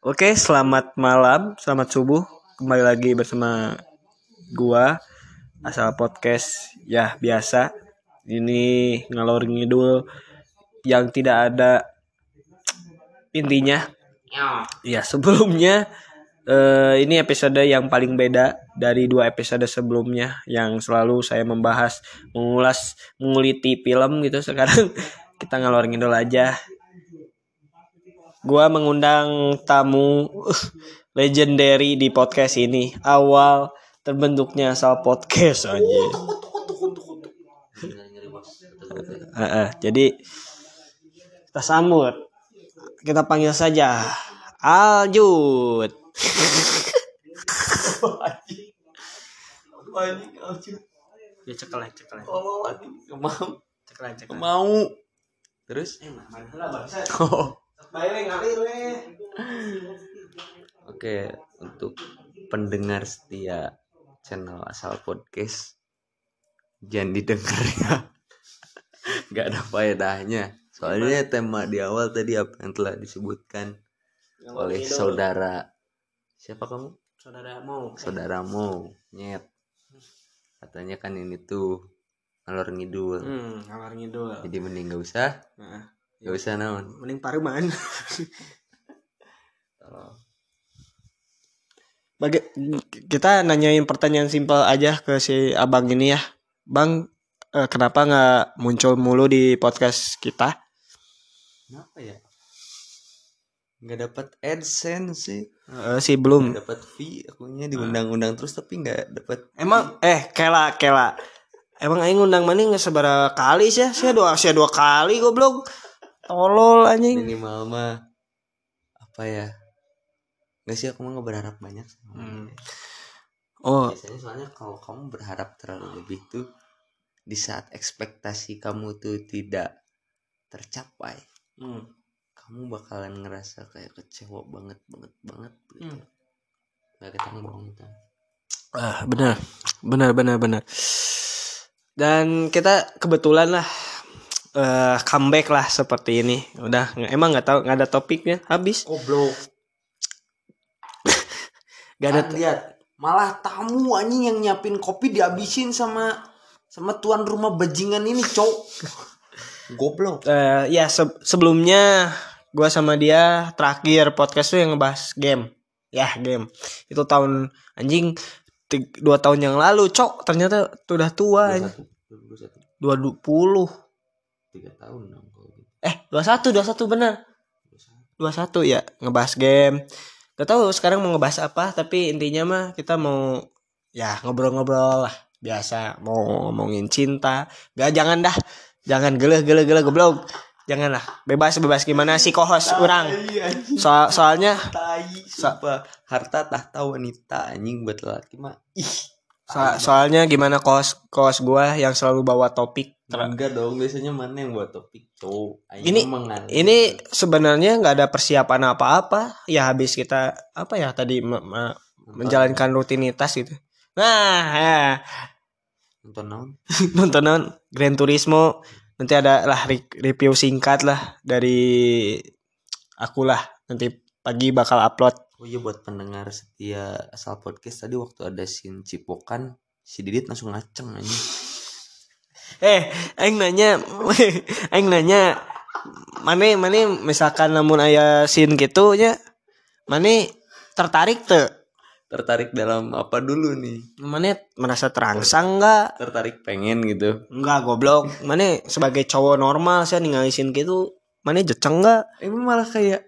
Oke, selamat malam, selamat subuh. Kembali lagi bersama gua asal podcast ya biasa. Ini ngalor ngidul yang tidak ada intinya. Ya, sebelumnya eh, ini episode yang paling beda dari dua episode sebelumnya yang selalu saya membahas, mengulas, menguliti film gitu. Sekarang kita ngalor ngidul aja gua mengundang tamu legendary di podcast ini. Awal terbentuknya asal podcast aja Heeh, jadi kita sambut. Kita panggil saja Aljut ya cekelek cekelek mau. Cekelek cekelek mau. Terus? Eh oh. Oke untuk pendengar setia channel asal podcast jangan didengar ya. Nggak ada faedahnya. Soalnya tema di awal tadi apa yang telah disebutkan oleh saudara siapa kamu? Saudara mau. Saudaramu nyet. Katanya kan ini tuh ngalor ngidul. Hmm ngalor ngidul. Jadi mending gak usah nah, gak usah naon? Mending paruman. Baga kita nanyain pertanyaan simpel aja ke si abang ini ya. Bang eh, kenapa nggak muncul mulu di podcast kita? Kenapa ya? Nggak dapat adsense sih. Eh, sih belum. Nggak dapat fee akunya diundang-undang terus tapi nggak dapat emang eh kela kela. Emang aing ngundang mana nggak seberapa kali sih saya dua saya dua kali goblok tolol anjing minimal mah apa ya nggak sih aku mah nggak berharap banyak sama Hmm. oh biasanya soalnya kalau kamu berharap terlalu lebih tuh di saat ekspektasi kamu tuh tidak tercapai hmm. kamu bakalan ngerasa kayak kecewa banget banget banget gitu. Hmm. nggak ketemu bohong itu Ah, benar. Benar benar benar. Dan kita kebetulan lah eh comeback lah seperti ini. Udah emang nggak tahu nggak ada topiknya habis. goblok Gak ada Kan lihat malah tamu anjing yang nyiapin kopi dihabisin sama sama tuan rumah bajingan ini cowok goblok eh ya se- sebelumnya gua sama dia terakhir podcast tuh yang ngebahas game. Ya, game. Itu tahun anjing dua tahun yang lalu, Cok. Ternyata tuh udah tua anjing. 21 20 tiga tahun dong kalau gitu Eh, 21, 21 bener. 21 ya, ngebahas game. Gak tahu sekarang mau ngebahas apa, tapi intinya mah kita mau ya ngobrol-ngobrol lah. Biasa mau ngomongin cinta. Gak jangan dah. Jangan geleh geleh geleh goblok. Janganlah. Bebas bebas gimana sih kohos orang. Soal soalnya sumpah harta tahta wanita anjing buat lelaki mah ih so- soalnya gimana kohos kohos gua yang selalu bawa topik. Enggak dong biasanya mana yang buat topik cowok Aing Ini- ini sebenarnya nggak ada persiapan apa-apa. Ya habis kita apa ya tadi me- me- menjalankan rutinitas gitu. Nah, ya. nonton naon? Nonton non Gran Turismo. Nanti ada lah re- review singkat lah dari aku lah. Nanti pagi bakal upload. Oh iya buat pendengar setia asal podcast tadi waktu ada scene cipokan si Didit langsung ngaceng anjing eh aing nanya aing nanya mana mana misalkan namun ayah scene gitu nya mana tertarik tuh tertarik dalam apa dulu nih mana merasa terangsang nggak tertarik pengen gitu Enggak goblok. Mana sebagai cowok normal saya ninggalin gitu. Mana jeceng enggak? emang malah kayak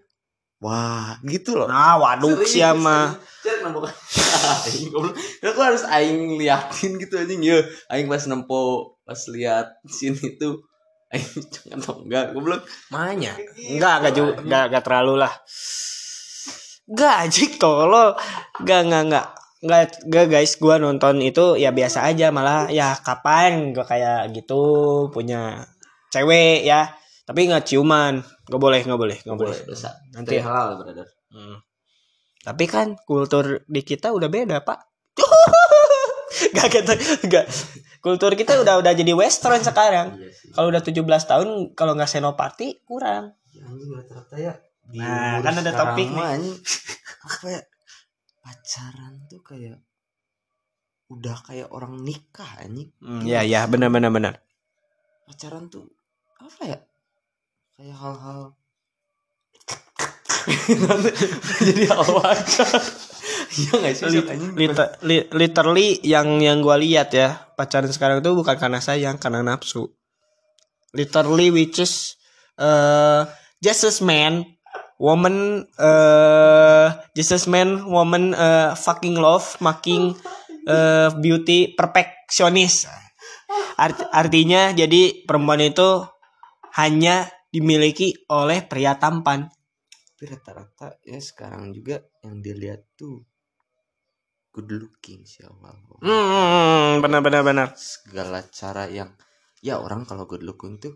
wah gitu loh Nah, waduh Serius, serius. Cek nempo aing goblok. Aku harus aing liatin gitu anjing ya. Aing pas nempo pas lihat sini tuh aing jangan tau enggak goblok. Makanya. Enggak, enggak juga enggak, enggak terlalu lah. Enggak anjing tolol. Enggak, enggak, enggak. Enggak, enggak guys, gua nonton itu ya biasa aja malah ya kapan gua kayak gitu punya cewek ya. Tapi nggak ciuman. Gak boleh, nggak boleh, nggak boleh. dosa. Nanti Nanti halal brother. Hmm. Tapi kan kultur di kita udah beda, Pak. gak gitu, gak. Kultur kita udah udah jadi western sekarang. Iya. Kalau udah 17 tahun kalau nggak senoparty kurang. Ya, rata-rata ya Nah, kan ada topik nih. apa ya pacaran tuh kayak udah kayak orang nikah anjing Hmm, ya ya benar benar benar. pacaran tuh apa ya kayak hal-hal jadi hal wajar iya nggak sih Liter- li- literally yang yang gua lihat ya pacaran sekarang itu bukan karena sayang karena nafsu. Literally which is uh, just as man woman uh, just as man woman uh, fucking love making uh, beauty perfectionist. Art- artinya jadi perempuan itu hanya dimiliki oleh pria tampan tapi rata-rata ya sekarang juga yang dilihat tuh good looking sih awal hmm benar benar benar segala cara yang ya orang kalau good looking tuh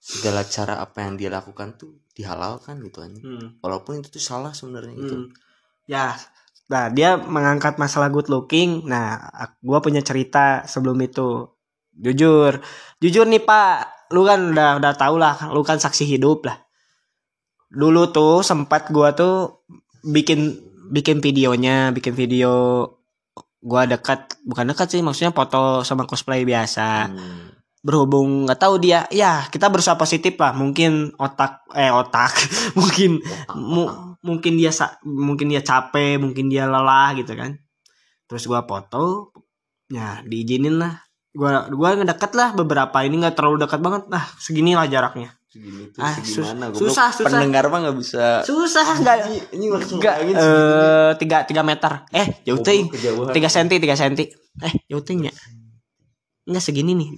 segala cara apa yang dia lakukan tuh dihalalkan gitu anjing Hmm. walaupun itu tuh salah sebenarnya gitu Hmm. Ya, nah dia mengangkat masalah good looking. Nah, gue punya cerita sebelum itu. Jujur, jujur nih Pak, lu kan udah udah tau lah, lu kan saksi hidup lah. Dulu tuh sempat gua tuh bikin bikin videonya, bikin video gua dekat, bukan dekat sih, maksudnya foto sama cosplay biasa. Hmm. berhubung nggak tahu dia ya kita berusaha positif lah. Mungkin otak eh otak. Mungkin mu- mungkin dia mungkin dia capek mungkin dia lelah gitu kan. Terus gua foto ya diizinin lah. Gua gua ngedeket lah beberapa ini nggak terlalu dekat banget. Nah segini lah jaraknya segini. Tuh Ah, segimana sus- susah, susah. pendengar mah nggak bisa. Susah nggak ini, langsung nggak eh tiga tiga meter. Eh jauh ting tiga senti tiga senti. Eh jauh ting ya? Nggak segini nih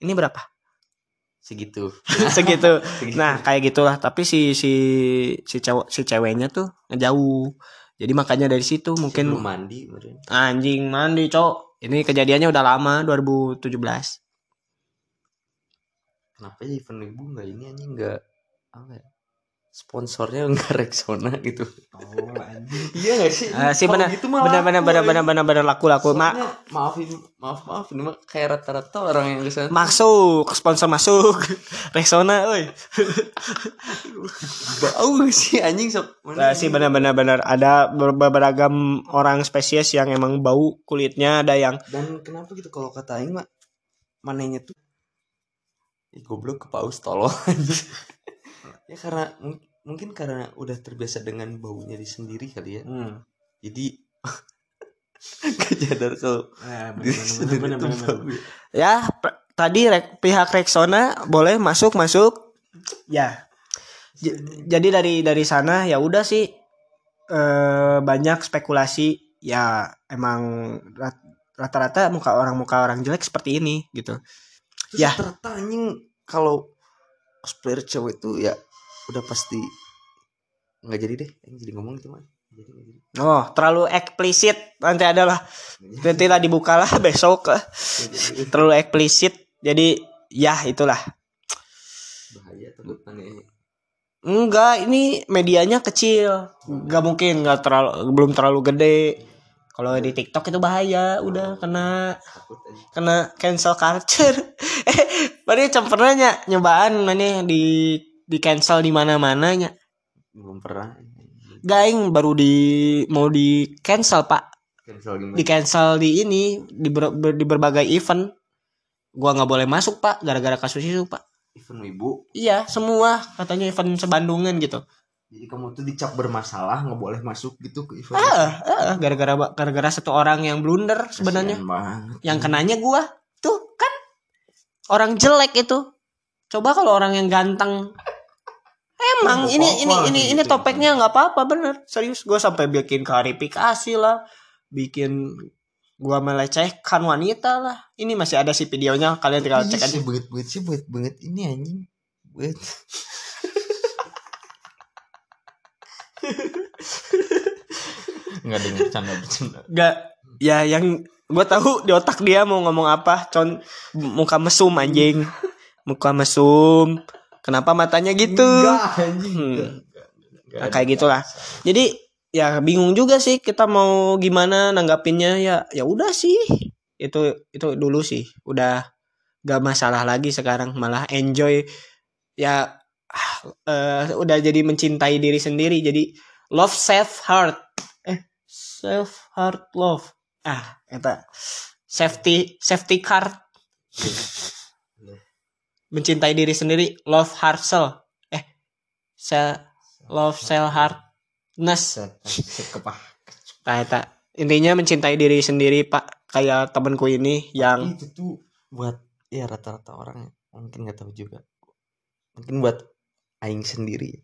ini berapa? Segitu. Segitu. Nah kayak gitulah. Tapi si si si cewek si ceweknya tuh ngejauh. Jadi makanya dari situ Sebelum mungkin mandi meren. anjing mandi cok. Ini kejadiannya udah lama 2017. Kenapa ya event ibu nggak ini anjing nggak apa ya sponsornya nggak Rexona gitu. Iya nggak sih? Ah, sih benar. gitu benar benar benar benar benar benar laku laku. Ma Soalnya, maaf maaf maaf ini mah kayak rata-rata orang yang ke sana. Masuk sponsor masuk. Rexona euy. bau gak sih anjing sok? Nah, sih benar benar benar. Ada ber- beragam orang spesies yang emang bau kulitnya ada yang dan kenapa gitu? Kalau kata Aing mah mananya tuh Ih, goblok ke paus tolol anjing. ya karena mung- mungkin karena udah terbiasa dengan baunya di sendiri kali ya hmm. jadi kejadar kalau Nah, sendiri tuh bau. Ya, pe- tadi rek- pihak Rexona boleh masuk masuk. Ya. J- jadi dari dari sana ya udah sih eh banyak spekulasi ya emang rat- rata-rata muka orang muka orang jelek seperti ini gitu. Terus Ya. anjing kalau cosplayer cewek itu ya udah pasti nggak jadi deh Aing jadi ngomong itu mah jadi nggak jadi Oh, terlalu eksplisit nanti adalah nanti lah dibuka lah besok terlalu eksplisit. Jadi ya itulah. bahaya aneh Enggak, ini medianya kecil. Enggak mungkin enggak terlalu belum terlalu gede. Kalau di TikTok itu bahaya, udah kena kena cancel culture. Eh, padahal pernah nya nyobaan mana di di cancel di mana-mana nya. belum pernah Gaing baru di mau di cancel, Pak. cancel gimana Di cancel di ini di, ber- ber- di berbagai event. Gua nggak boleh masuk, Pak, gara-gara kasus itu, Pak. event ibu Iya, semua katanya event sebandungan gitu. jadi kamu tuh dicap bermasalah nggak boleh masuk gitu ke event Ah, ah, gara-gara gara-gara satu orang yang blunder sebenarnya. Yang kenanya gua tuh orang jelek itu. Coba kalau orang yang ganteng. Emang Nggak ini apa-apa ini ini ini gitu. topeknya nggak apa-apa bener. Serius gue sampai bikin klarifikasi lah. Bikin gua melecehkan wanita lah. Ini masih ada sih videonya kalian tinggal Iya cek aja. sih banget banget sih banget banget ini anjing. Banget nggak ada yang bercanda bercanda. Gak ya yang gue tahu di otak dia mau ngomong apa. Con muka mesum anjing. Muka mesum. Kenapa matanya gitu? Enggak, anjing. Hmm. Nah, kayak gitulah. jadi ya bingung juga sih kita mau gimana nanggapinnya. Ya ya udah sih. Itu itu dulu sih. Udah gak masalah lagi sekarang. Malah enjoy. Ya eh, udah jadi mencintai diri sendiri. Jadi love self heart. Eh self heart love. Ah eta safety safety card. Mencintai diri sendiri love heart self eh self love self heartness kepah. Nah eta intinya mencintai diri sendiri pak. Kayak temanku ini yang itu tuh buat ya rata-rata orang ya, mungkin nggak tahu juga. Mungkin buat aing sendiri.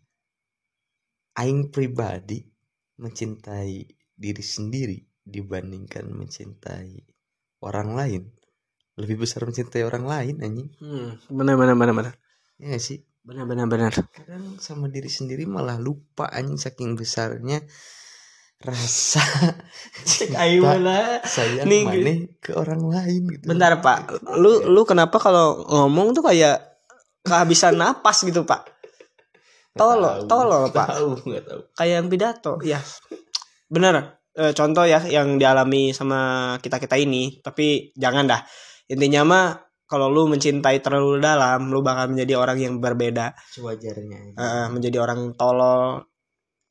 Aing pribadi mencintai diri sendiri dibandingkan mencintai orang lain. Lebih besar mencintai orang lain anjing. Hmm, benar benar benar benar. Ya sih? Benar benar benar. Kadang sama diri sendiri malah lupa anjing saking besarnya rasa cek cinta aing lah. sayang Nih, maneh ke orang lain gitu. Bentar pak. Lu lu kenapa kalau ngomong tuh kayak kehabisan napas gitu pak? Tolol tolol pak. tahu tahu. Kayak yang pidato. Ya bener Eh, contoh ya yang dialami sama kita kita ini tapi jangan dah. Intinya mah kalau lu mencintai terlalu dalam lu bakal menjadi orang yang berbeda. Sewajarnya. Eh, menjadi orang tolol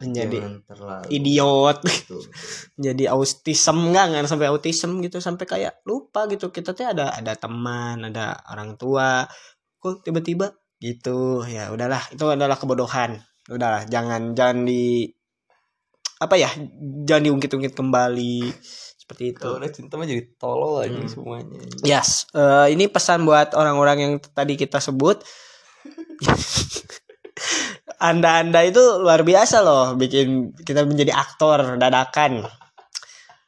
menjadi idiot. Betul. jadi autism enggak nggak sampai autism gitu sampai kayak lupa gitu. Kita tuh ada ada teman ada orang tua kok tiba-tiba gitu. Ya udahlah itu adalah kebodohan. Udahlah jangan jangan di apa ya jangan diungkit-ungkit kembali. Seperti itu. Kalau udah cinta mah jadi tolol aja Hmm. semuanya. Yes. Eh, ini pesan buat orang-orang yang tadi kita sebut. Anda-anda itu luar biasa loh bikin kita menjadi aktor dadakan.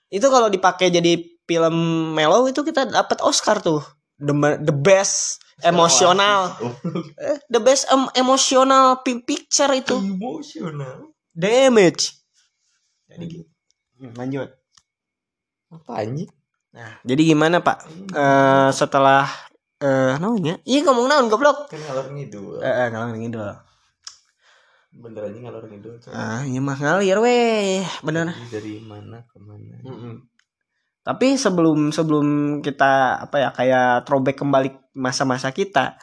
Itu kalau dipakai jadi film mellow itu kita dapat Oscar tuh. The, the best emosional. Eh, the best em- emotional pi- picture itu. Emosional? Damage jadi gitu. Hmm, lanjut. Apa anjing? Nah. Jadi gimana pak? Eh, setelah eh namanya iya ngomong naon goblok. Kan ngalor ngidul. Eh eh, ngalor ngidul. Bener aja ngalor ngidul ah iya mah ngalir weh. Bener. Jadi dari mana ke mana? Mm-mm. Tapi sebelum sebelum kita apa ya kayak throwback kembali masa-masa kita,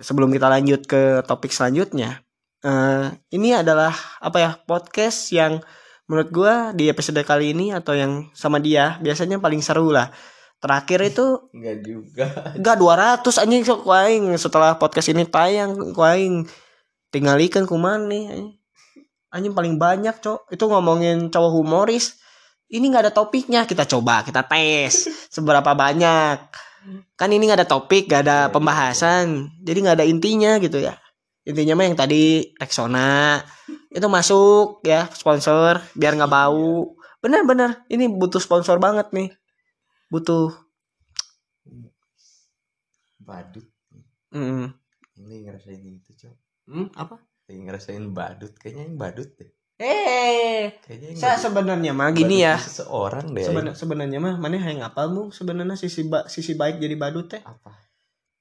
sebelum kita lanjut ke topik selanjutnya, eh ini adalah apa ya podcast yang menurut gua di episode kali ini atau yang sama dia biasanya paling seru lah. Terakhir itu enggak juga. Enggak 200 anjing sok kuaing setelah podcast ini tayang kuaing tinggalikan kuman nih anjing. anjing paling banyak cok. Itu ngomongin cowok humoris. Ini nggak ada topiknya. Kita coba kita tes. Seberapa banyak. Kan ini nggak ada topik nggak ada pembahasan. Jadi nggak ada intinya gitu ya intinya mah yang tadi Rexona. Itu masuk ya sponsor biar nggak bau. Bener-bener ini butuh sponsor banget nih. Butuh. Badut. Mm. ini ngerasain itu coy Hmm, apa? Lagi ngerasain badut. Kayaknya yang badut deh. Eh kayaknya yang saya sebenarnya mah gini ya. Badut seseorang deh. Seben- sebenarnya mah mana yang ngapal mu sebenarnya sisi ba- sisi baik jadi badut teh. Apa?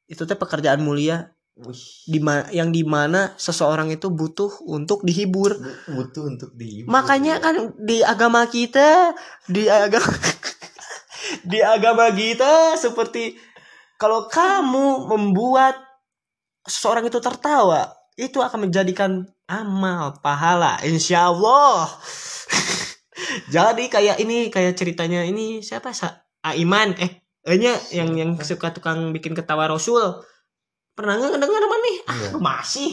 Itu teh pekerjaan mulia Di yang di mana seseorang itu butuh untuk dihibur. Bu- butuh untuk dihibur. Makanya kan di agama kita di agama di agama kita seperti kalau kamu membuat seseorang itu tertawa itu akan menjadikan amal pahala insya Allah jadi kayak ini kayak ceritanya ini siapa? Sa Aiman. Eh enya yang yang suka tukang bikin ketawa Rasul pernah nggak dengar mana nih? Ah lu masih.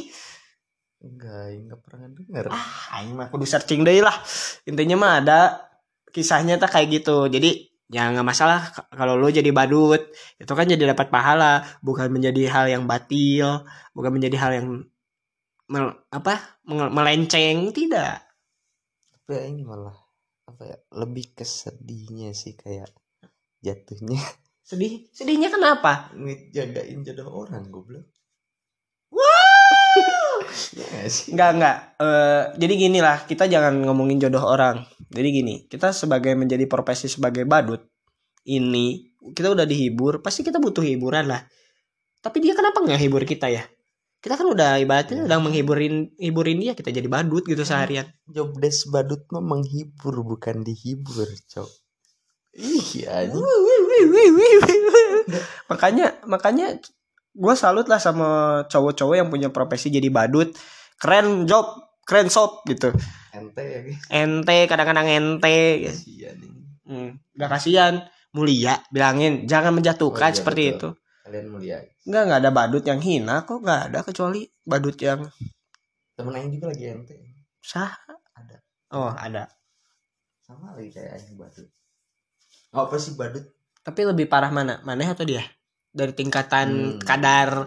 Enggak enggak pernah denger ah aing mah kudu searching deh lah. Intinya mah ada kisahnya tak kayak gitu. Jadi ya nggak masalah kalau lu jadi badut itu kan jadi dapat pahala. Bukan menjadi hal yang batil bukan menjadi hal yang mel- apa melenceng tidak. Tapi ini malah apa ya lebih kesedihnya sih kayak jatuhnya sedih sedihnya kenapa? Ngejagain jodoh orang goblok. Nggak sih? Enggak enggak Eh, jadi gini lah kita jangan ngomongin jodoh orang. Jadi gini kita sebagai menjadi profesi sebagai badut ini kita udah dihibur pasti kita butuh hiburan lah. Tapi dia kenapa nggak hibur kita ya? Kita kan udah ibaratnya Ya. udah menghiburin hiburin dia kita jadi badut gitu seharian. Job desk badut mah menghibur bukan dihibur cok iya makanya makanya gue salut lah sama cowok-cowok yang punya profesi jadi badut. Keren job keren sob gitu. Ente ya guys. Ente kadang-kadang ente. Kasihan ini. Hmm, gak kasihan. Mulia bilangin. Jangan menjatuhkan Oh, iya, seperti betul. itu. Kalian mulia. Nggak nggak ada badut yang hina kok. Nggak ada kecuali badut yang temen Aing juga lagi ente. Sah. Ada. oh ada. Sama lagi kayak Aing badut apa sih badut? Tapi lebih parah mana? Mana atau dia? Dari tingkatan Hmm. kadar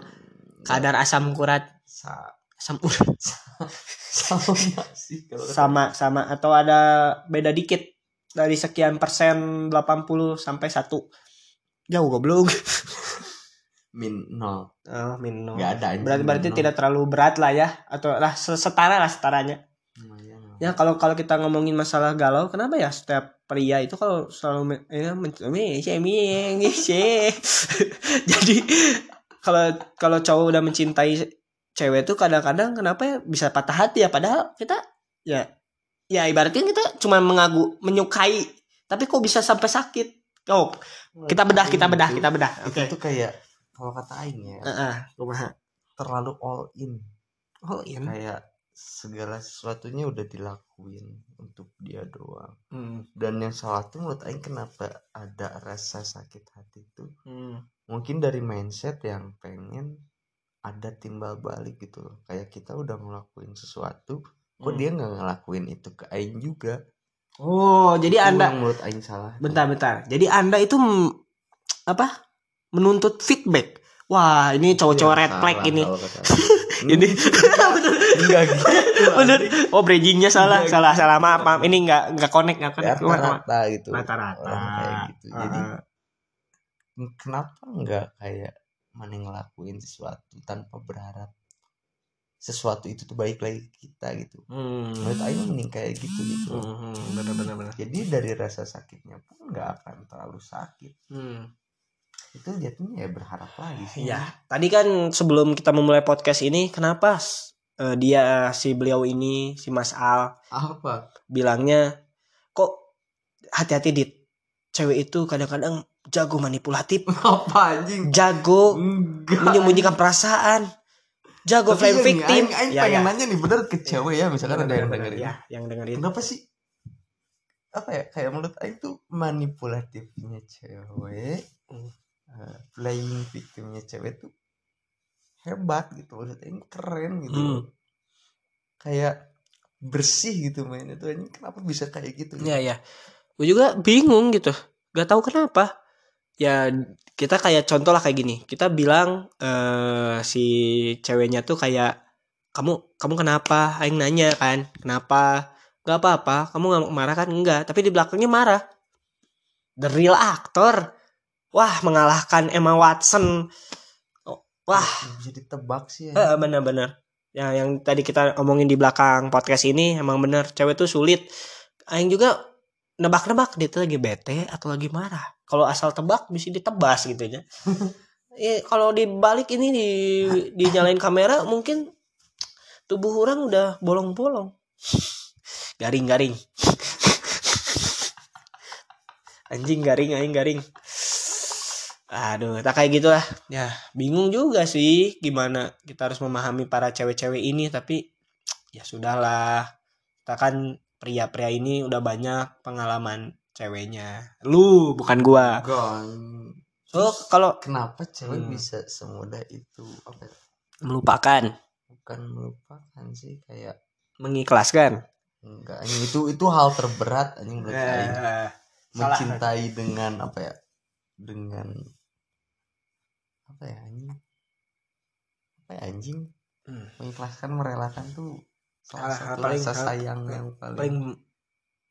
kadar asam urat. Sa- asam urat. Sama sih kalau kata- sama sama. Atau ada beda dikit. Dari sekian persen 80 sampai 1 jauh goblok. Min nol. Oh minum nggak ada anjing, berarti berarti min nol. tidak terlalu berat lah ya. Atau lah se- setara lah setaranya Lumayan ya kalau kalau kita ngomongin masalah galau kenapa ya setiap pria itu kalau selalu me- she. jadi kalau kalau cowok udah mencintai cewek itu kadang-kadang kenapa ya bisa patah hati ya? Padahal kita ya ya ibaratnya kita cuma mengagu menyukai tapi kok bisa sampai sakit? Oh kita bedah kita bedah Itu- kita bedah. Oke. itu tuh kayak kalau kata Aing ya Heeh, kumaha? terlalu all in. Oh iya kayak segala sesuatunya udah dilakuin untuk dia doang Hmm, dan yang salah tuh menurut Aing kenapa ada rasa sakit hati tuh hmm. mungkin dari mindset yang pengen ada timbal balik gitu loh kayak kita udah ngelakuin sesuatu kok Hmm. dia nggak ngelakuin itu ke Aing juga oh jadi Itu anda menurut Aing salah Bentar, bentar. Jadi Anda itu apa? Menuntut feedback. Wah, ini cowok-cowok Itu red flag ini. Ini enggak gitu bener. Oh, bridgingnya salah, Iya, salah, gitu. salah. Maaf, maaf. Ini nggak nggak connect, nggak connect. Rata-rata gitu Rata-rata. kayak gitu jadi Ah, kenapa nggak kayak mana ngelakuin sesuatu tanpa berharap sesuatu itu tuh baik lagi kita gitu hmm. menurut Aing mending kayak gitu gitu Hmm, hmm, bener, bener. jadi dari rasa sakitnya pun nggak akan terlalu sakit Hmm. Itu jatuhnya ya berharap lagi sih. Iya. Tadi kan sebelum kita memulai podcast ini, kenapa eh, dia si beliau ini, si Mas Al apa? bilangnya kok hati-hati dit. Cewek itu kadang-kadang jago manipulatif, apa anjing? Jago enggak menyembunyikan perasaan. Jago Tapi flame victim. Aing, Aing Ya, pengen ya. nanya nih bener ke cewek ya misalkan ada yang dengerin ya yang dengerin. Kenapa sih? Apa ya kayak menurut Aing tuh manipulatifnya cewek Hmm. Eh, playing victimnya cewek tuh hebat gitu maksud Aing keren gitu. Hmm. kayak bersih gitu mainnya tuh Aing kenapa bisa kayak gitu ya ya gue juga bingung gitu gak tahu kenapa. Ya kita kayak contoh lah kayak gini. Kita bilang eh si ceweknya tuh kayak kamu kamu kenapa? Aing nanya kan kenapa? Gak apa-apa kamu nggak marah kan? Enggak tapi di belakangnya marah. The real actor wah mengalahkan Emma Watson Oh, wah bisa ditebak sih ya. benar-benar. Ya, yang tadi kita omongin di belakang podcast ini emang benar cewek tuh sulit. Aing juga nebak-nebak dia tuh lagi bete atau lagi marah. Kalau asal tebak bisa ditebas gitu ya. Eh, kalau dibalik ini di dinyalain kamera mungkin tubuh orang udah bolong-bolong. Garing-garing. Anjing garing, aing garing. Aduh, tak kayak gitu lah. Ya, bingung juga sih gimana kita harus memahami para cewek-cewek ini tapi ya sudahlah. Kita kan pria-pria ini udah banyak pengalaman ceweknya. Lu bukan gua. Gong. So, kalau kenapa cewek Hmm. bisa semudah itu apa melupakan, bukan melupakan sih kayak mengikhlaskan. enggak itu itu hal terberat anjing menurut. Eh, salah. mencintai dengan apa ya dengan apa ya anjing apa ya anjing Hmm. mengikhlaskan merelakan tuh salah Ah, satu paling- rasa sayang yang paling, paling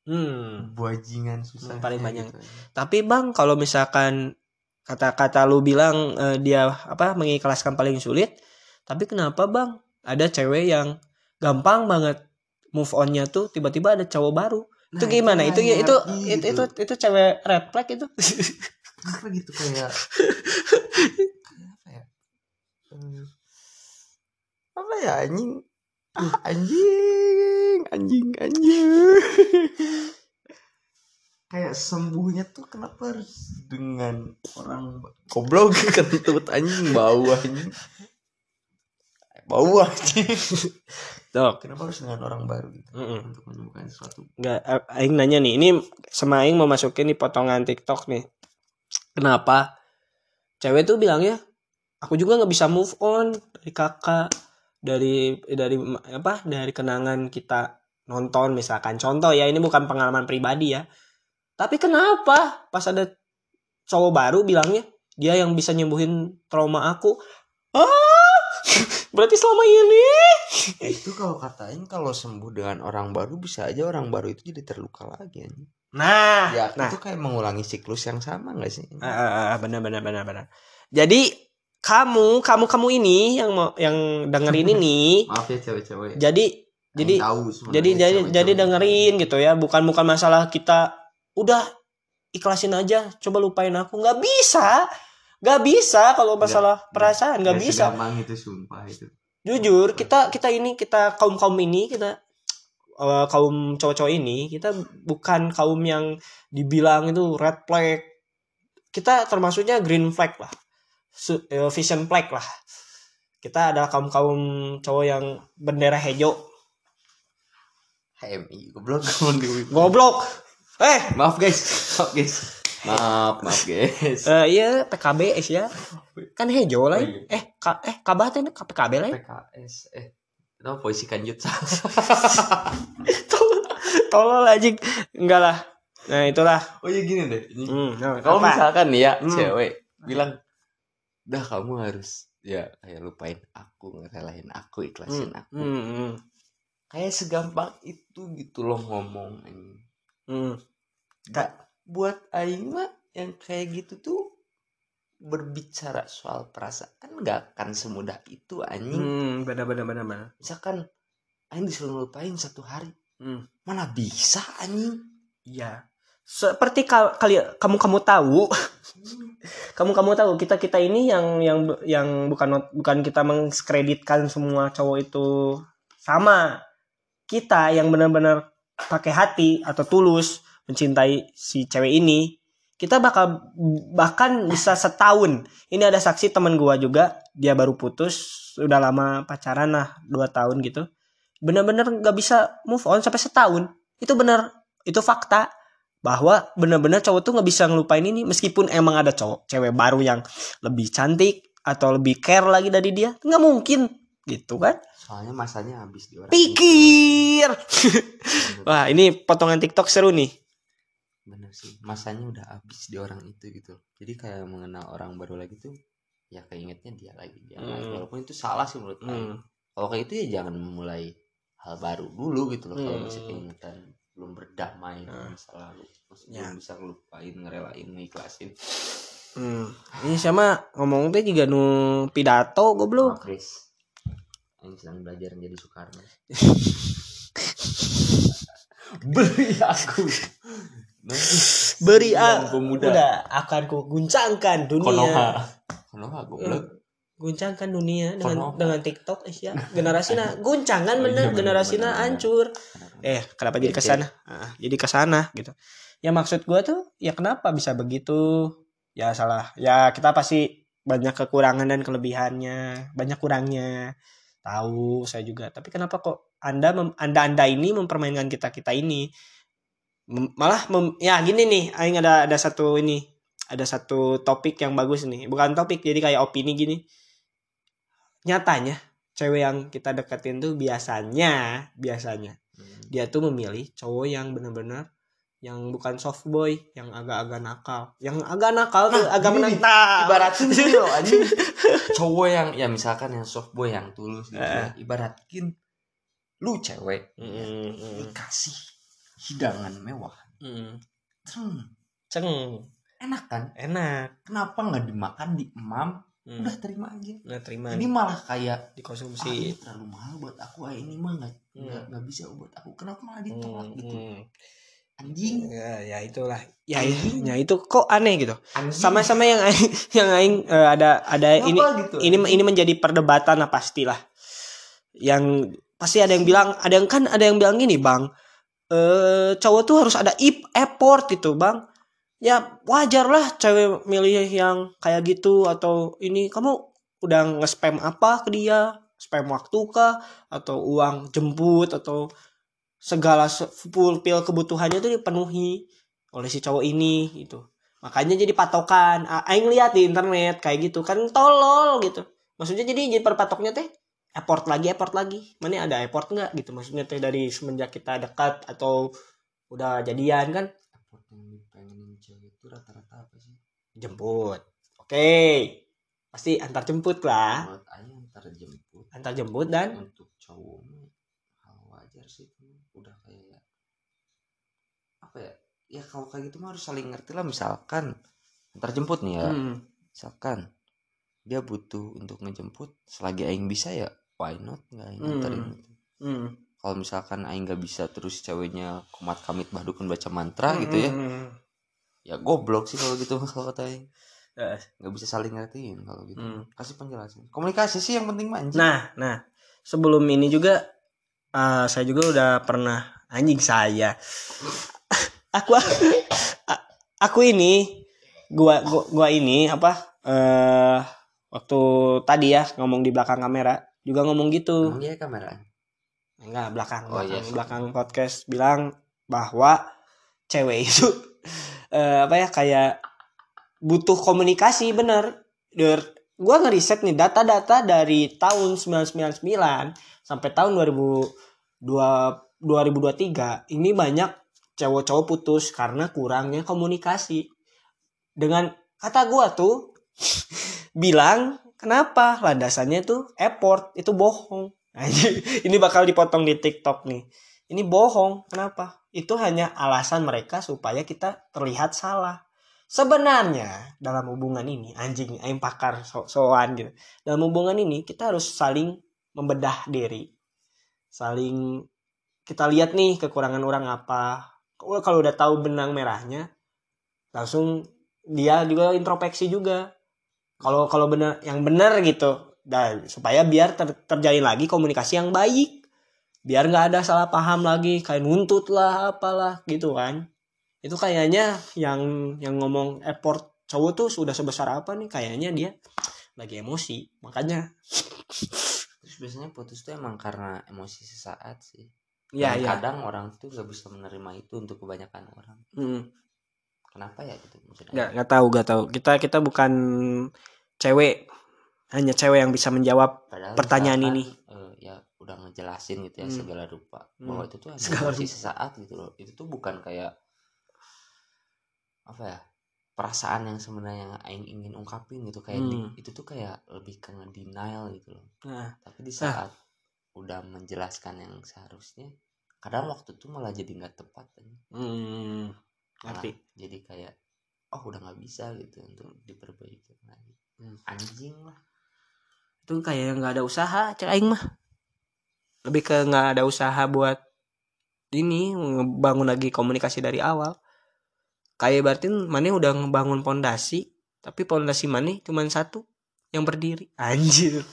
hmm buajingan susah paling banyak. gitu, anjing. Tapi Bang, kalau misalkan kata-kata lu bilang eh, dia apa mengikhlaskan paling sulit, tapi kenapa Bang? Ada cewek yang gampang banget move onnya tuh tiba-tiba ada cowok baru. itu Nah, gimana? Itu itu ngerti itu, itu gitu. itu cewek red flag itu. gitu kayak ya Eh, apa ya anjing ah, anjing anjing anjing kayak sembuhnya tuh kenapa harus dengan orang goblok kentut anjing bau anjing bau anjing Dok. kenapa harus dengan orang baru gitu Mm-mm. untuk menemukan sesuatu Nggak, A- Aing nanya nih, ini sama Aing mau masukin nih potongan TikTok nih. Kenapa? Cewek tuh bilangnya, aku juga nggak bisa move on dari kakak, dari dari apa? Dari kenangan kita nonton misalkan. Contoh ya, ini bukan pengalaman pribadi ya. Tapi kenapa pas ada cowok baru bilangnya dia yang bisa nyembuhin trauma aku? Ah, berarti selama ini itu kalau katain kalau sembuh dengan orang baru bisa aja orang baru itu jadi terluka lagi. Nah, ya nah. itu kayak mengulangi siklus yang sama gak sih Ah, ah, ah, benar benar benar benar. Jadi kamu kamu kamu ini yang mau yang dengerin ini. Maaf ya cewek-cewek. Jadi jadi Aing tahu jadi jadi cewek-cewek. jadi dengerin gitu ya. Bukan bukan masalah kita. Udah ikhlasin aja. Coba lupain aku. Nggak bisa. Nggak bisa kalau masalah Nggak, perasaan. Nggak bisa. itu sumpah itu. Jujur kita kita ini kita kaum kaum ini kita eh, kaum cowok-cowok ini kita bukan kaum yang dibilang itu red flag. Kita termasuknya green flag lah vision flag lah. Kita adalah kaum kaum cowok yang bendera hijau. HMI goblok. Goblok. Eh. Maaf guys. Maaf guys. Maaf maaf guys. Eh, iya PKB es ya kan hijau lah. Oh, iya. eh ka, eh kabah teh PKB lah PKS eh. Itu polisi kanjut tolol aja enggak lah. Nah itulah. Oh iya gini deh. Hmm, nah, kalau misalkan nih ya Hmm. cewek bilang dah kamu harus ya kayak lupain aku ngerelain aku ikhlasin Hmm, aku hmm, hmm, kayak segampang itu gitu loh ngomong anjing. hmm. Nggak, buat aing mah yang kayak gitu tuh berbicara soal perasaan nggak akan semudah itu anjing Hmm, benar benar benar benar. misalkan aing disuruh ngelupain satu hari Hmm. mana bisa anjing Iya. Seperti kal kali kamu kamu tahu, kamu kamu tahu kita kita ini yang yang yang bukan bukan kita mengkreditkan semua cowok itu sama. Kita yang benar-benar pakai hati atau tulus mencintai si cewek ini, kita bakal bahkan bisa setahun. Ini ada saksi teman gua juga, dia baru putus, udah lama pacaran lah dua tahun gitu. Bener-bener nggak bisa move on sampai setahun. Itu bener, itu fakta bahwa bener-bener cowok tuh nggak bisa ngelupain ini meskipun emang ada cowok cewek baru yang lebih cantik atau lebih care lagi dari dia nggak mungkin gitu kan soalnya masanya habis di orang pikir itu. wah ini potongan TikTok seru nih bener sih masanya udah habis di orang itu gitu jadi kayak mengenal orang baru lagi tuh ya keingetnya dia lagi dia lagi Hmm. walaupun itu salah sih menurut Hmm. kalau kayak itu ya jangan memulai hal baru dulu gitu loh kalau Hmm. masih keingetan belum berdamai dengan Hmm. masa lalu Maksudnya Ya. belum bisa ngelupain ngerelain ngiklasin Hmm. Ini sama ngomong teh juga nu pidato goblok. Maaf, Chris yang sedang belajar menjadi Soekarno beri aku Beri Yang a pemuda udah akan ku guncangkan dunia. Konoha Konoha goblok Guncangkan dunia dengan Konoha. dengan TikTok Asia. Generasina guncangan Oh, iya, bener bener, bener. hancur. Eh, kenapa jadi ke sana? Ah, jadi ke sana gitu. Ya maksud gua tuh ya kenapa bisa begitu? Ya salah. Ya kita pasti banyak kekurangan dan kelebihannya, banyak kurangnya. Tahu saya juga. Tapi kenapa kok Anda mem- Anda-anda ini mempermainkan kita-kita ini? Mem- malah mem- ya gini nih, aing ada ada satu ini. Ada satu topik yang bagus nih. Bukan topik, jadi kayak opini gini. Nyatanya cewek yang kita deketin tuh biasanya biasanya Hmm. dia tuh memilih cowok yang benar-benar yang bukan soft boy, yang agak-agak nakal. Yang agak nakal tuh Nah, agak nih, ibaratkan gini loh anjing cowok yang ya misalkan yang soft boy yang tulus gitu Eh. ya. ibaratkin lu cewek Mm, mm, dikasih hidangan mewah mm. Ceng, Ceng, enak kan enak. kenapa nggak dimakan di emam Mm. udah terima aja Nah, terima ini malah kayak ah, dikonsumsi. ini terlalu mahal buat aku ah ini mah nggak Hmm. nggak nggak bisa buat aku kenapa malah ditolak Mm, gitu mm. anjing Ya, ya itulah. Ya, Anjing. ya itu kok aneh gitu. Sama-sama yang aing, yang aing eh, ada ada Kenapa ini gitu ini ini menjadi perdebatan lah pastilah. Yang pasti ada yang bilang, ada yang kan ada yang bilang gini, Bang. Eh cowok tuh harus ada ip effort gitu bang ya wajar lah cewek milih yang kayak gitu atau ini kamu udah nge-spam apa ke dia? Spam waktu kah? Atau uang jemput? Atau segala pil kebutuhannya itu dipenuhi oleh si cowok ini gitu. Makanya jadi patokan. Aing lihat di internet kayak gitu. Kan tolol gitu. Maksudnya jadi jadi perpatoknya teh effort lagi effort lagi. Mana ada effort nggak gitu. Maksudnya teh dari semenjak kita dekat atau udah jadian kan cewek itu rata-rata apa sih? Jemput. Oke. Pasti antar jemput lah. Menurut Aing ntar jemput. Antar jemput dan? Untuk cowok hal wajar sih itu udah kayak apa ya? Ya kalau kayak gitu mah harus saling ngerti lah. Misalkan ntar jemput nih ya. Hmm, misalkan dia butuh untuk ngejemput selagi aing bisa ya why not? Nggak aing Hmm. anterin hmm, kalau misalkan aing nggak bisa terus ceweknya komat kamit bahdukun baca mantra gitu ya hmm, ya goblok sih kalau gitu kalau kata nggak bisa saling ngertiin kalau gitu hmm. kasih penjelasan komunikasi sih yang penting manjing Nah, nah, sebelum ini juga eh, saya juga udah pernah anjing saya. aku aku ini gua gua, gua ini apa eh waktu tadi ya ngomong di belakang kamera juga ngomong gitu. dia kamera Enggak, belakang Oh, belakang, iya. belakang podcast bilang bahwa cewek itu eh, apa ya kayak butuh komunikasi bener. Der, gua ngeriset nih data-data dari tahun 1999 sampai tahun 2002 2023 ini banyak cowok-cowok putus karena kurangnya komunikasi. Dengan kata gua tuh bilang kenapa landasannya tuh effort itu bohong. Ini bakal dipotong di TikTok nih. Ini bohong. Kenapa? Itu hanya alasan mereka supaya kita terlihat salah. Sebenarnya dalam hubungan ini anjing aing pakar so soan gitu. Dalam hubungan ini kita harus saling membedah diri. Saling kita lihat nih kekurangan orang apa. Kalau udah tahu benang merahnya langsung dia juga introspeksi juga. Kalau kalau benar yang benar gitu dan supaya biar ter- terjalin lagi komunikasi yang baik biar nggak ada salah paham lagi kayak nuntut lah apalah gitu kan. Itu kayaknya yang yang ngomong effort cowok tuh sudah sebesar apa nih? Kayaknya dia lagi emosi makanya. Terus biasanya putus tuh emang karena emosi sesaat sih. Ya ya kadang orang tuh nggak bisa menerima itu untuk kebanyakan orang. Mm. kenapa ya gitu maksudnya? Nggak nggak tahu nggak tahu. Kita kita bukan cewek. Hanya cewek yang bisa menjawab Padahal pertanyaan misalkan, ini. eh, ya udah ngejelasin gitu ya Hmm. segala rupa. Hmm. bahwa itu tuh hanya sesaat gitu loh. Itu tuh bukan kayak apa ya perasaan yang sebenarnya yang aing ingin ungkapin gitu. Kayak di- Hmm. itu tuh kayak lebih ke denial gitu loh. Nah. Tapi di saat udah menjelaskan yang seharusnya kadang waktu tuh malah jadi nggak tepat kan. hmm, Malah ngerti. jadi kayak oh udah nggak bisa gitu untuk diperbaiki lagi. Hmm. anjing lah. Itu kayak nggak ada usaha cek aing mah lebih ke nggak ada usaha buat ini ngebangun lagi komunikasi dari awal. Kayak berarti mana udah ngebangun pondasi tapi pondasi mana cuma satu yang berdiri. Anjir.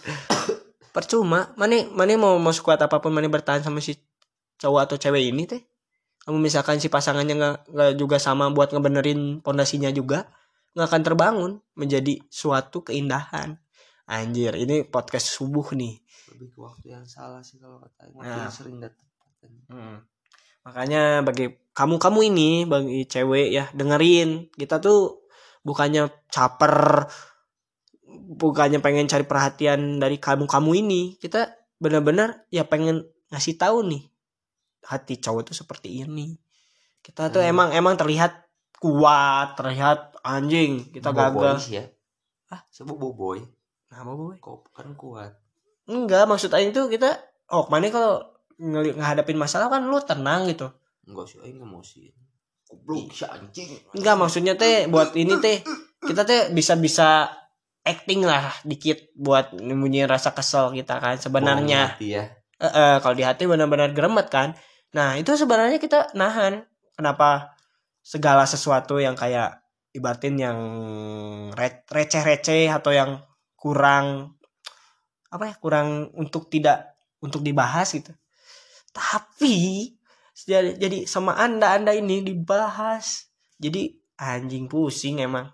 Percuma. Mana mana mau mau sekuat apa pun mana bertahan sama si cowok atau cewek ini teh. Kamu misalkan si pasangannya nggak nggak juga sama buat ngebenerin pondasinya juga nggak akan terbangun menjadi suatu keindahan. Anjir ini podcast subuh nih lebih ke waktu yang salah sih kalau kata waktu Nah. yang sering kan. Hmm. Makanya bagi kamu-kamu ini bagi cewek ya dengerin. Kita tuh bukannya caper bukannya pengen cari perhatian dari kamu-kamu ini. Kita benar-benar ya pengen ngasih tahu nih hati cowok tuh seperti ini. Kita tuh Hmm. emang emang terlihat kuat terlihat anjing. Kita Boboy gagal. ya. Ah siapa boboy nah apa boy. Kok kan kuat enggak maksud aing tuh kita oh mana kalau ngeli- ngehadapin masalah kan lu tenang gitu. Enggak sih aing emosi goblok si anjing. Enggak maksudnya teh buat ini teh kita teh bisa bisa acting lah dikit buat nyembunyiin rasa kesel kita kan sebenarnya. Hati ya. Eh, eh, kalau di hati benar-benar geremet kan. Nah itu sebenarnya kita nahan. Kenapa segala sesuatu yang kayak ibatin yang re- receh-receh atau yang kurang apa ya kurang untuk tidak untuk dibahas gitu. Tapi jadi, jadi sama anda anda ini dibahas. Jadi anjing pusing emang.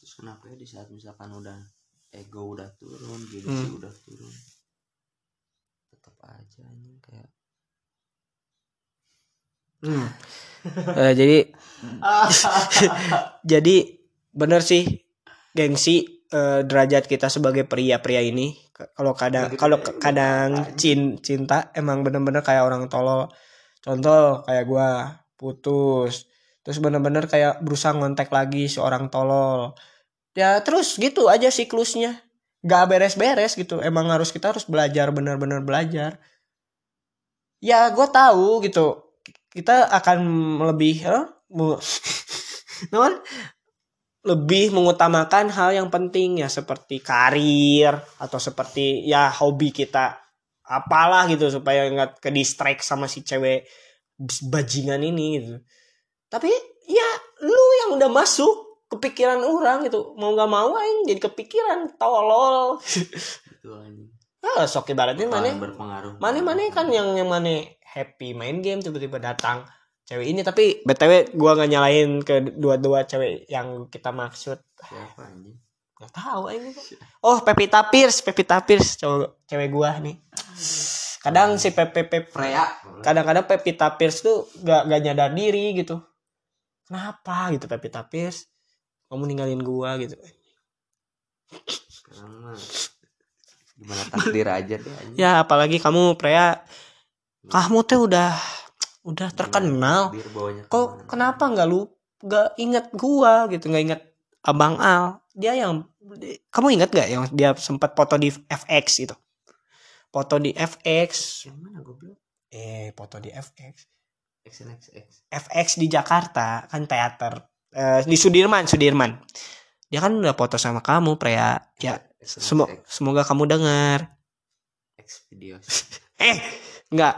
Terus kenapa ya di saat misalkan udah ego udah turun gengsi Hmm. udah turun? Tetap aja anjing kayak Hmm. Eh, jadi jadi bener sih gengsi eh, derajat kita sebagai pria-pria ini kalau kadang kalau kadang cin cinta emang bener-bener kayak orang tolol. Contoh kayak gua putus. Terus bener-bener kayak berusaha ngontek lagi seorang tolol. Ya terus gitu aja siklusnya. Gak beres-beres gitu. Emang harus kita harus belajar bener-bener belajar. Ya gue tahu gitu. Kita akan lebih eh, mu- naon? Lebih mengutamakan hal yang penting ya seperti karir atau seperti ya hobi kita apalah gitu supaya nggak ke distract sama si cewek bajingan ini gitu. Tapi ya lu yang udah masuk kepikiran orang gitu mau nggak mau aing jadi kepikiran tolol. Anjing. Ah sok ibaratnya mana berpengaruh. mana mana kan yang yang mana happy main game tiba-tiba datang cewek ini tapi btw gua nggak nyalain ke dua-dua cewek yang kita maksud. Siapa anjing? Nggak tahu ini oh Pevita Pierce Pevita Pierce cowok cewek gua nih. Kadang si Pepe Pepe Freya. kadang-kadang Pevita Pierce tuh gak, gak nyadar diri gitu. Kenapa gitu Pevita Pierce kamu ninggalin gua gitu. Sekarang mah gimana takdir aja deh anjing. Ya apalagi kamu Prea kamu teh udah udah terkenal. takdir bawanya kok ke mana. kenapa nggak lu nggak inget gua gitu nggak inget abang Al? Dia yang kamu inget nggak yang dia sempat foto di FX itu? Foto di FX yang mana goblok? Eh foto di FX XNXX FX di Jakarta kan teater. Eh, di Sudirman Sudirman. Dia kan udah foto sama kamu Prea ya semo- semoga kamu dengar X videos eh nggak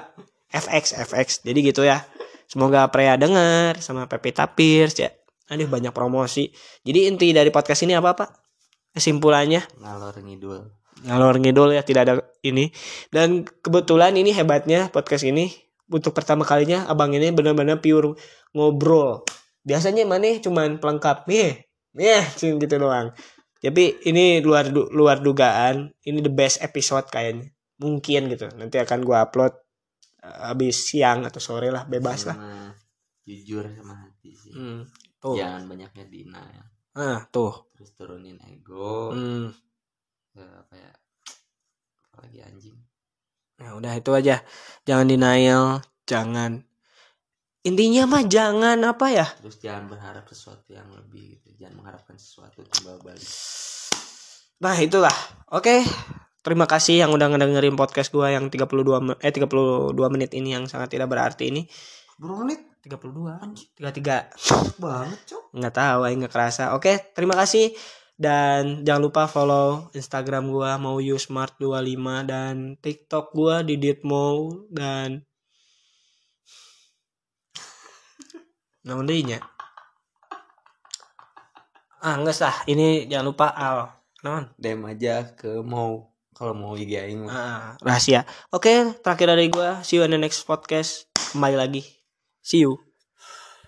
FX FX jadi gitu ya. Semoga Prea denger sama Pevita Pierce ya aduh banyak promosi. Jadi inti dari podcast ini apa pak? Kesimpulannya? Ngalor ngidul. Ngalor ngidul ya tidak ada ini. Dan kebetulan ini hebatnya podcast ini. Untuk pertama kalinya abang ini benar-benar pure ngobrol. Biasanya mana cuman pelengkap. Nih nih gitu doang. Tapi ini luar luar dugaan. Ini the best episode kayaknya. Mungkin gitu. Nanti akan gua upload habis siang atau sore lah bebas lah. Sama jujur sama hati sih. Hmm, tuh. Jangan banyaknya denial ah tuh. Terus turunin ego. Hmm. ke apa ya? Apalagi anjing. Nah, udah itu aja. Jangan denial, jangan. Intinya mah jangan apa ya? terus jangan berharap sesuatu yang lebih gitu. Jangan mengharapkan sesuatu timbal balik Nah, itulah. Oke. Terima kasih yang udah ngedengerin podcast gua yang 32 me- eh 32 menit ini yang sangat tidak berarti ini. berapa menit 32 anjing 33 banget cok nggak tahu aing nggak kerasa. Oke, terima kasih dan jangan lupa follow Instagram gua mau smart25 dan TikTok gua di Ditmo dan Namun deui nya? Ah, enggak lah. Ini jangan lupa Al. Naon? DM aja ke mau kalau mau IG aing. Ah, rahasia. Oke, terakhir dari gua. See you in the next podcast. Kembali lagi. See you.